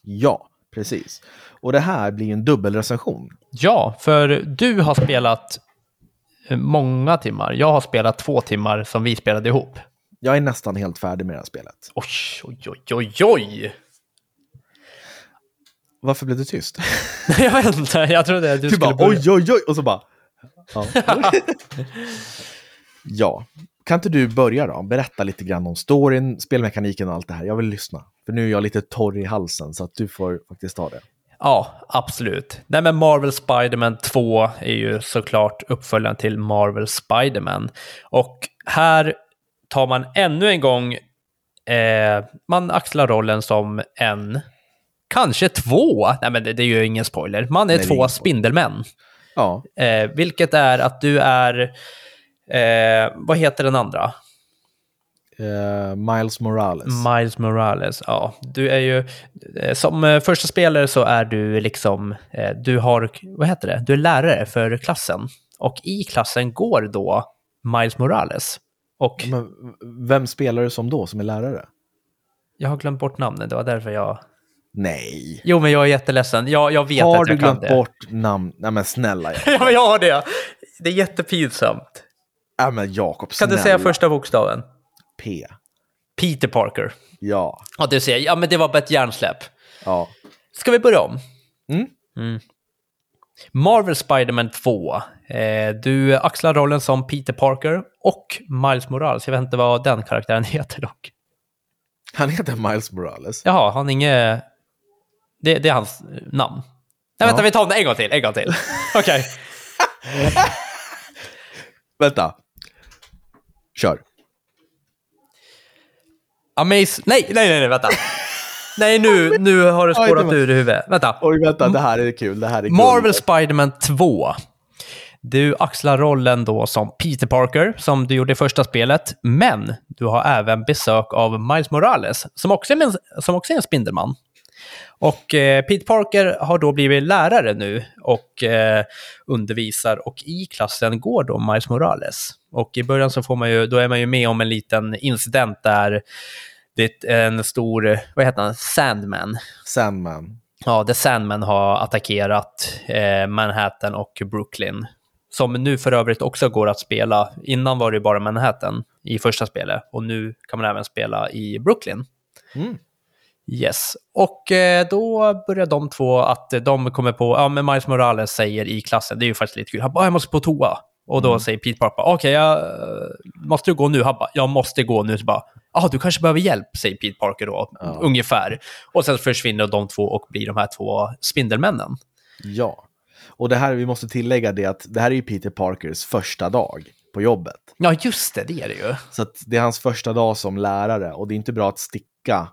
Ja, precis. Och det här blir en dubbelrecension. Ja, för du har spelat eh, många timmar. Jag har spelat två timmar som vi spelade ihop. Jag är nästan helt färdig med det här spelet. Oj, oj, oj, oj, oj! Varför blev du tyst? (laughs) jag vet inte, jag trodde att du, Du skulle bara börja. oj, oj, oj, och så bara... Ja. (laughs) ja, kan inte du börja då? Berätta lite grann om storyn, spelmekaniken och allt det här. Jag vill lyssna. För nu är jag lite torr i halsen, så att du får faktiskt ta det. Ja, absolut. Nej, men Marvel Spider-Man 2 är ju såklart uppföljaren till Marvel Spider-Man. Och här tar man ännu en gång, eh, man axlar rollen som en, kanske två, nej men det, det är ju ingen spoiler, man är Nej, är två spoiler. Spindelmän. Ja, Eh, vilket är att du är, eh, vad heter den andra? Eh, Miles Morales. Miles Morales, ja. Du är ju, eh, som eh, första spelare så är du liksom, du har, vad heter det, du är lärare för klassen. Och i klassen går då Miles Morales. Och Men vem spelar du som då, som är lärare? jag har glömt bort namnet, det var därför jag... Nej. Jo, men jag är jätteledsen. Jag, jag vet Har att du jag kan glömt det. bort namn? Nej men snälla. (laughs) ja, men jag har det. Det är jättepinsamt. Ja men Jakob, Kan snälla. du säga första bokstaven? P. Peter Parker. Ja. Ja, du ser, ja men det var bara ett hjärnsläpp. Ja. Ska vi börja om? Mm. Marvel Spider-Man 2. Eh, du axlar rollen som Peter Parker och Miles Morales. Jag vet inte vad den karaktären (laughs) heter dock. Han heter Miles Morales. Jaha, han är inget... Det, det är hans namn. Nej, Ja. vänta, vi tar det en gång till. En gång till. (laughs) Okej. Vänta. Kör. Amaze... Nej, nej, nej, nej, vänta. (laughs) nej, nu, nu har det spårat ur i huvudet. Vänta. Oj, vänta, det här är kul. Det här är guld. Marvel Spider-Man 2. Du axlar rollen då som Peter Parker, som du gjorde i första spelet, men du har även besök av Miles Morales, som också är en, som också är en Spindelman. Och eh, Peter Parker har då blivit lärare nu och eh, undervisar och i klassen går då Miles Morales. Och i början så får man ju, då är man ju med om en liten incident där det är en stor, vad heter han, Sandman, Sandman. Ja, The Sandman har attackerat eh, Manhattan och Brooklyn. Som nu för övrigt också går att spela. Innan var det bara Manhattan i första spelet och nu kan man även spela i Brooklyn. Mm. Yes, och eh, då börjar de två att de kommer på, ja men Miles Morales säger i klassen, det är ju faktiskt lite kul, han bara, jag måste på toa. Och då Mm. säger Pete Parker, okej, okay, jag måste du gå nu? Han bara, jag måste gå nu. Så bara, ja, du kanske behöver hjälp, säger Pete Parker då, Ja. ungefär. Och sen försvinner de två och blir de här två Spindelmännen. Ja. Och det här, vi måste tillägga det att det här är ju Peter Parkers första dag på jobbet. Ja, just det, det är det ju. Så det är hans första dag som lärare och det är inte bra att sticka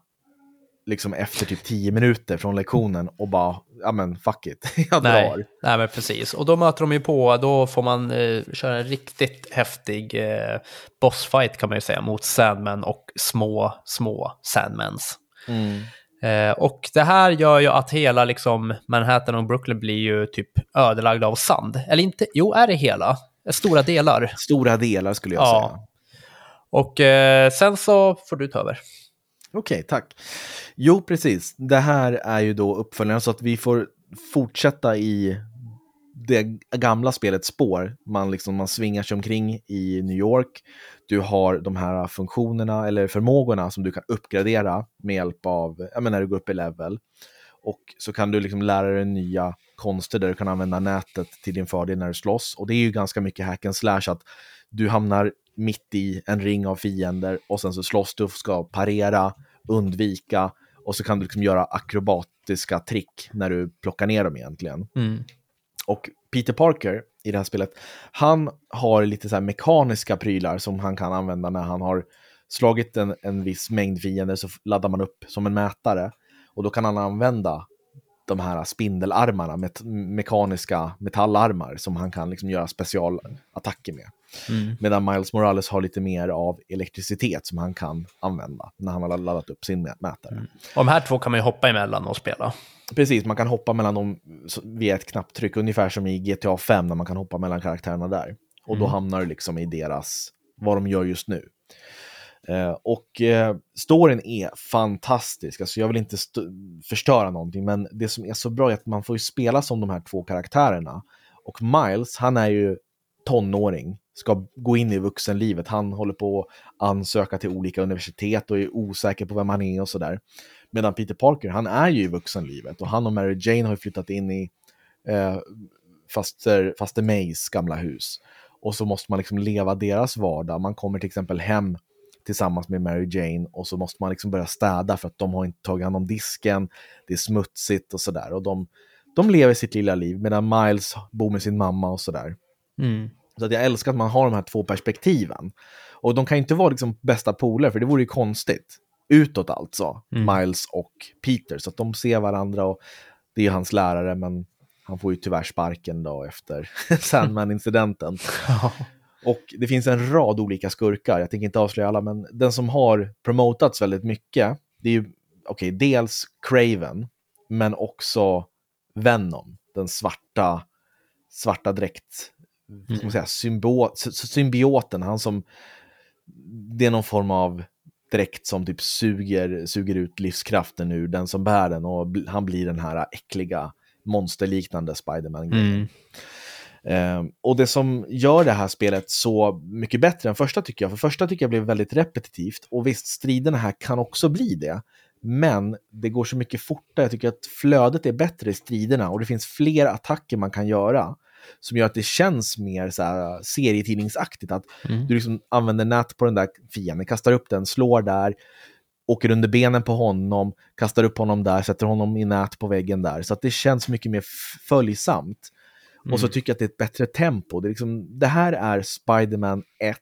liksom efter typ tio minuter från lektionen och bara, ja men fuck it, (laughs) jag Nej, drar. nej, men precis. Och då möter de ju på, då får man eh, köra en riktigt häftig eh, bossfight kan man ju säga mot Sandman och små, små Sandmans. Mm. Eh, och det här gör ju att hela liksom, Manhattan och Brooklyn blir ju typ ödelagda av sand. Eller inte, jo, är det hela? Stora delar. Stora delar skulle jag Ja. säga. Och eh, sen så får du ta över. Okej, tack. Jo, precis. Det här är ju då uppföljaren så att vi får fortsätta i det gamla spelets spår. Man, liksom, man svingar sig omkring i New York. Du har de här funktionerna eller förmågorna som du kan uppgradera med hjälp av, ja men när du går upp i level. Och så kan du liksom lära dig nya konster där du kan använda nätet till din fördel när du slåss. Och det är ju ganska mycket hack and slash att du hamnar mitt i en ring av fiender och sen så slåss du och ska parera, undvika och så kan du liksom göra akrobatiska trick när du plockar ner dem egentligen. Mm. Och Peter Parker i det här spelet, han har lite så mekaniska prylar som han kan använda när han har slagit en, en viss mängd fiender så laddar man upp som en mätare. Och då kan han använda de här spindelarmarna, met mekaniska metallarmar som han kan liksom göra specialattacker med. Mm. Medan Miles Morales har lite mer av elektricitet som han kan använda när han har laddat upp sin mä- mätare. Och de här två kan man ju hoppa emellan och spela. Precis, man kan hoppa mellan dem via ett knapptryck, ungefär som i GTA 5 när man kan hoppa mellan karaktärerna där. Och då Mm. hamnar du liksom i deras, vad de gör just nu. Eh, och eh, storyn är fantastisk, alltså jag vill inte st- förstöra någonting, men det som är så bra är att man får spela som de här två karaktärerna. Och Miles, han är ju tonåring, ska gå in i vuxenlivet. Han håller på att ansöka till olika universitet och är osäker på vem han är och sådär. Medan Peter Parker, han är ju i vuxenlivet och han och Mary Jane har ju flyttat in i eh, faster, faster Mays gamla hus. Och så måste man liksom leva deras vardag. Man kommer till exempel hem tillsammans med Mary Jane och så måste man liksom börja städa för att de har inte tagit hand om disken, det är smutsigt och sådär. Och de, de lever sitt lilla liv medan Miles bor med sin mamma och sådär. Mm. Så att jag älskar att man har de här två perspektiven. Och de kan ju inte vara liksom bästa polare, för det vore ju konstigt. Utåt alltså, Mm. Miles och Peter. Så att de ser varandra och det är hans lärare, men han får ju tyvärr sparken då efter (laughs) Sandman-incidenten. Och det finns en rad olika skurkar, jag tänker inte avslöja alla, men den som har promotats väldigt mycket, det är ju, okej, dels Craven, men också Venom, den svarta, svarta dräkt, ska man säga, symbiot, sy- symbioten, han som, det är någon form av dräkt som typ suger, suger ut livskraften ur den som bär den och han blir den här äckliga, monsterliknande Spiderman-grejen. Mm. Ehm, och det som gör det här spelet så mycket bättre än första tycker jag, för första tycker jag blev väldigt repetitivt och visst, striderna här kan också bli det. Men det går så mycket fortare, jag tycker att flödet är bättre i striderna och det finns fler attacker man kan göra som gör att det känns mer så här serietidningsaktigt, att Mm. du liksom använder nät på den där fienden, kastar upp den, slår där, åker under benen på honom, kastar upp honom där, sätter honom i nät på väggen där. Så att det känns mycket mer följsamt. Och så Mm. tycker jag att det är ett bättre tempo. Det, är liksom, det här är Spider-Man 1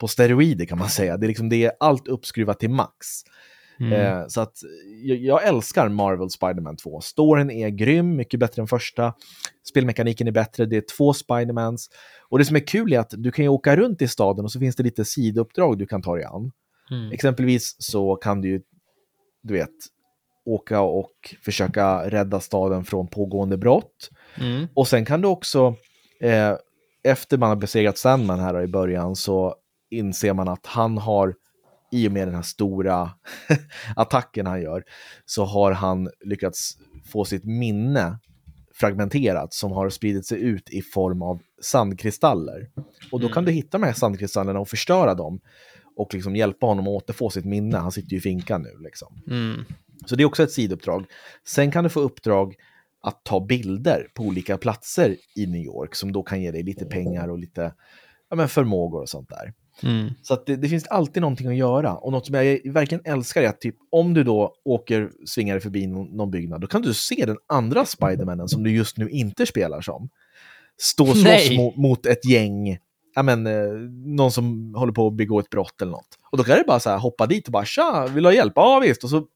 på steroider kan man säga. Det är, liksom, det är allt uppskruvat till max. Mm. Eh, så att jag, jag älskar Marvel Spider-Man 2. Storyn är grym, mycket bättre än första. Spelmekaniken är bättre, det är två Spider-Mans. Och det som är kul är att du kan ju åka runt i staden och så finns det lite sidouppdrag du kan ta dig an. Mm. Exempelvis så kan du ju, du vet, åka och försöka rädda staden från pågående brott. Mm. Och sen kan du också, eh, efter man har besegrat Sandman här i början, så inser man att han har, i och med den här stora (laughs) attacken han gör, så har han lyckats få sitt minne fragmenterat som har spridit sig ut i form av sandkristaller. Och då kan du hitta de här sandkristallerna och förstöra dem och liksom hjälpa honom att återfå sitt minne. Han sitter ju i finkan nu liksom. Mm. Så det är också ett sidouppdrag. Sen kan du få uppdrag att ta bilder på olika platser i New York som då kan ge dig lite pengar och lite ja, men förmågor och sånt där. Mm. Så att det, det finns alltid någonting att göra. Och något som jag verkligen älskar är att typ, om du då åker, svingar förbi någon, någon byggnad, då kan du se den andra Spidermanen som du just nu inte spelar som. Stå och slåss mot, mot ett gäng, ja men, eh, någon som håller på att begå ett brott eller något. Och då kan det bara så här hoppa dit och bara tja, vill du ha hjälp? Ja visst. Och så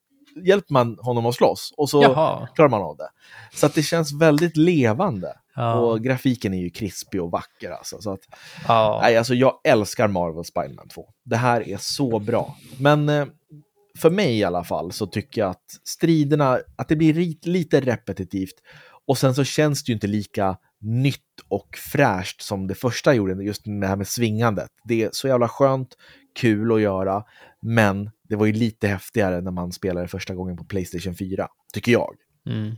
hjälper man honom att slåss. Och så Jaha. klarar man av det. Så att det känns väldigt levande. Ja. Och grafiken är ju krispig och vacker alltså. Så att, Ja. Nej, alltså jag älskar Marvel Spider-Man 2. Det här är så bra. Men eh, för mig i alla fall så tycker jag att striderna, att det blir lite repetitivt. Och sen så känns det ju inte lika nytt och fräscht som det första gjorde, just det här med svingandet. Det är så jävla skönt, kul att göra, men det var ju lite häftigare när man spelade första gången på Playstation 4, tycker jag. Mm.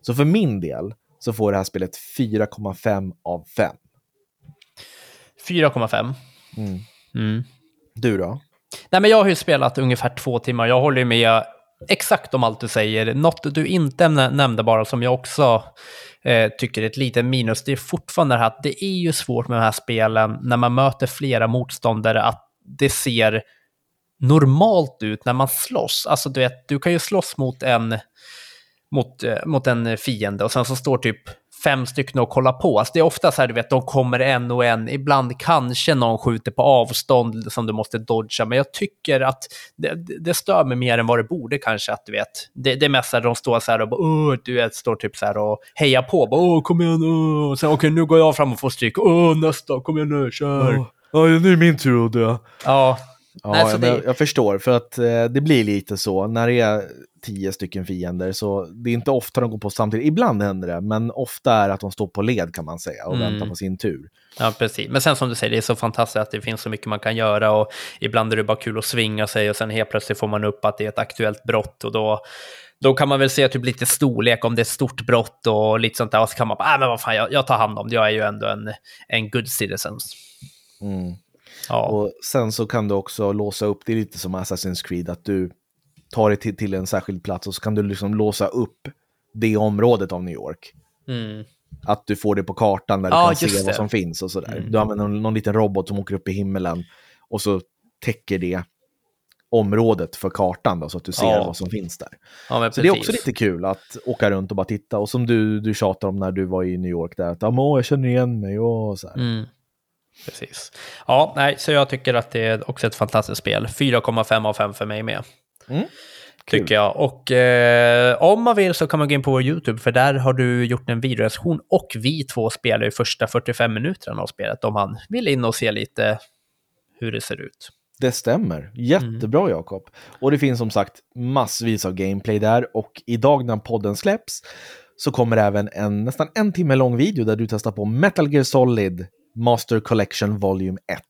Så för min del så får det här spelet 4,5 av 5. 4,5. Mm. Mm. Du då? Nej, men jag har ju spelat ungefär två timmar. Jag håller med exakt om allt du säger. Något du inte nä- nämnde bara som jag också eh, tycker är ett litet minus, det är fortfarande det här att det är ju svårt med de här spelen när man möter flera motståndare att det ser normalt ut när man slåss. Alltså du vet, du kan ju slåss mot en, mot, eh, mot en fiende och sen så står typ fem stycken och kollar på. Alltså det är ofta så här, du vet, de kommer en och en. Ibland kanske någon skjuter på avstånd som du måste dodga, men jag tycker att det, det stör mig mer än vad det borde kanske, att du vet. Det, det är mest att de står så här och bara, Åh, du vet, står typ så här och hejar på. Bara, Åh, kom igen, åh. Sen, okej, nu går jag fram och får stryk. Åh, nästa, kom igen nu, kör. Ja, nu är min tur att dö. Ja, Ja, Nej, så det- jag, jag förstår, för att eh, det blir lite så när det är tio stycken fiender, så det är inte ofta de går på samtidigt. Ibland händer det, men ofta är att de står på led kan man säga och Mm. väntar på sin tur. Ja, precis. Men sen som du säger, det är så fantastiskt att det finns så mycket man kan göra och ibland är det bara kul att svinga sig och sen helt plötsligt får man upp att det är ett aktuellt brott och då, då kan man väl se typ lite storlek om det är ett stort brott och lite sånt där och så kan man bara, äh, men vad fan, jag, jag tar hand om det, jag är ju ändå en, en good citizen. Mm. Ja, Och sen så kan du också låsa upp, det lite som Assassin's Creed, att du tar dig till, till en särskild plats och så kan du liksom låsa upp det området av New York. mm. Att du får det på kartan där du kan just se det. vad som finns och sådär. Mm. Du använder någon, någon liten robot som åker upp i himmelen och så täcker det området för kartan då, så att du ser Ja. vad som finns där. ja Så det är också lite kul att åka runt och bara titta. Och som du, du tjatar om när du var i New York där, att "Ja, men, åh, jag känner igen mig och så. Mm. Precis. Ja, nej, så jag tycker att det är också ett fantastiskt spel. 4,5 av 5 för mig med. Mm. Kul. Tycker jag. Och eh, om man vill så kan man gå in på vår YouTube, för där har du gjort en videorecension och vi två spelar ju första 45 minuterna av spelet om man vill in och se lite hur det ser ut. Det stämmer. Jättebra Mm. Jakob. Och det finns som sagt massvis av gameplay där och idag när podden släpps så kommer även en nästan en timme lång video där du testar på Metal Gear Solid Master Collection Volume 1.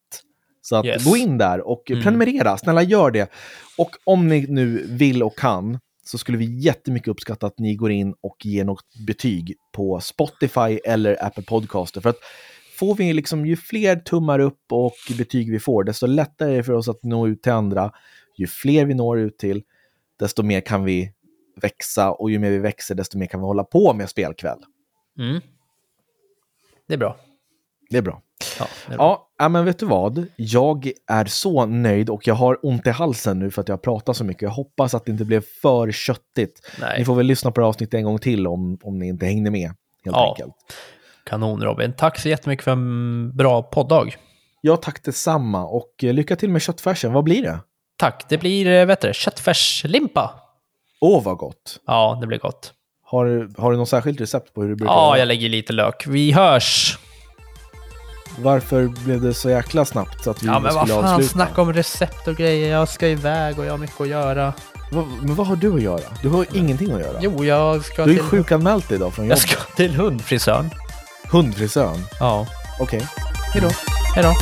Så att Yes. gå in där och Mm. prenumerera, snälla gör det. Och om ni nu vill och kan så skulle vi jättemycket uppskatta att ni går in och ger något betyg på Spotify eller Apple Podcaster. För att får vi liksom, ju fler tummar upp och betyg vi får, desto lättare är det för oss att nå ut till andra. Ju fler vi når ut till, desto mer kan vi växa och ju mer vi växer, desto mer kan vi hålla på med spelkväll. Mm. Det är bra. Det är bra. Ja. Ja, ja, men vet du vad? Jag är så nöjd och jag har ont i halsen nu för att jag pratar så mycket. Jag hoppas att det inte blev för köttigt. Nej. Ni får väl lyssna på det avsnittet en gång till om, om ni inte hängde med. Helt Ja. enkelt. Kanon Robin. Tack så jättemycket för en bra poddag. Ja, tack detsamma och eh, lycka till med köttfärsen. Vad blir det? Tack. Det blir eh, vet du, köttfärslimpa. Åh, vad gott! Ja, det blir gott. Har, har du något särskilt recept på hur du brukar Ja, göra? jag lägger lite lök. Vi hörs! Varför blev det så jäkla snabbt att vi Ja, men vad skulle fan, avsluta? snacka om recept och grejer. Jag ska iväg och jag har mycket att göra. Va, men vad har du att göra? Du har ingenting att göra. Jo, jag ska du är till... sjukanmäld idag från Jag jobbet. ska till hundfrisören. Hundfrisören. Ja. Okej. Hej då. Hej då.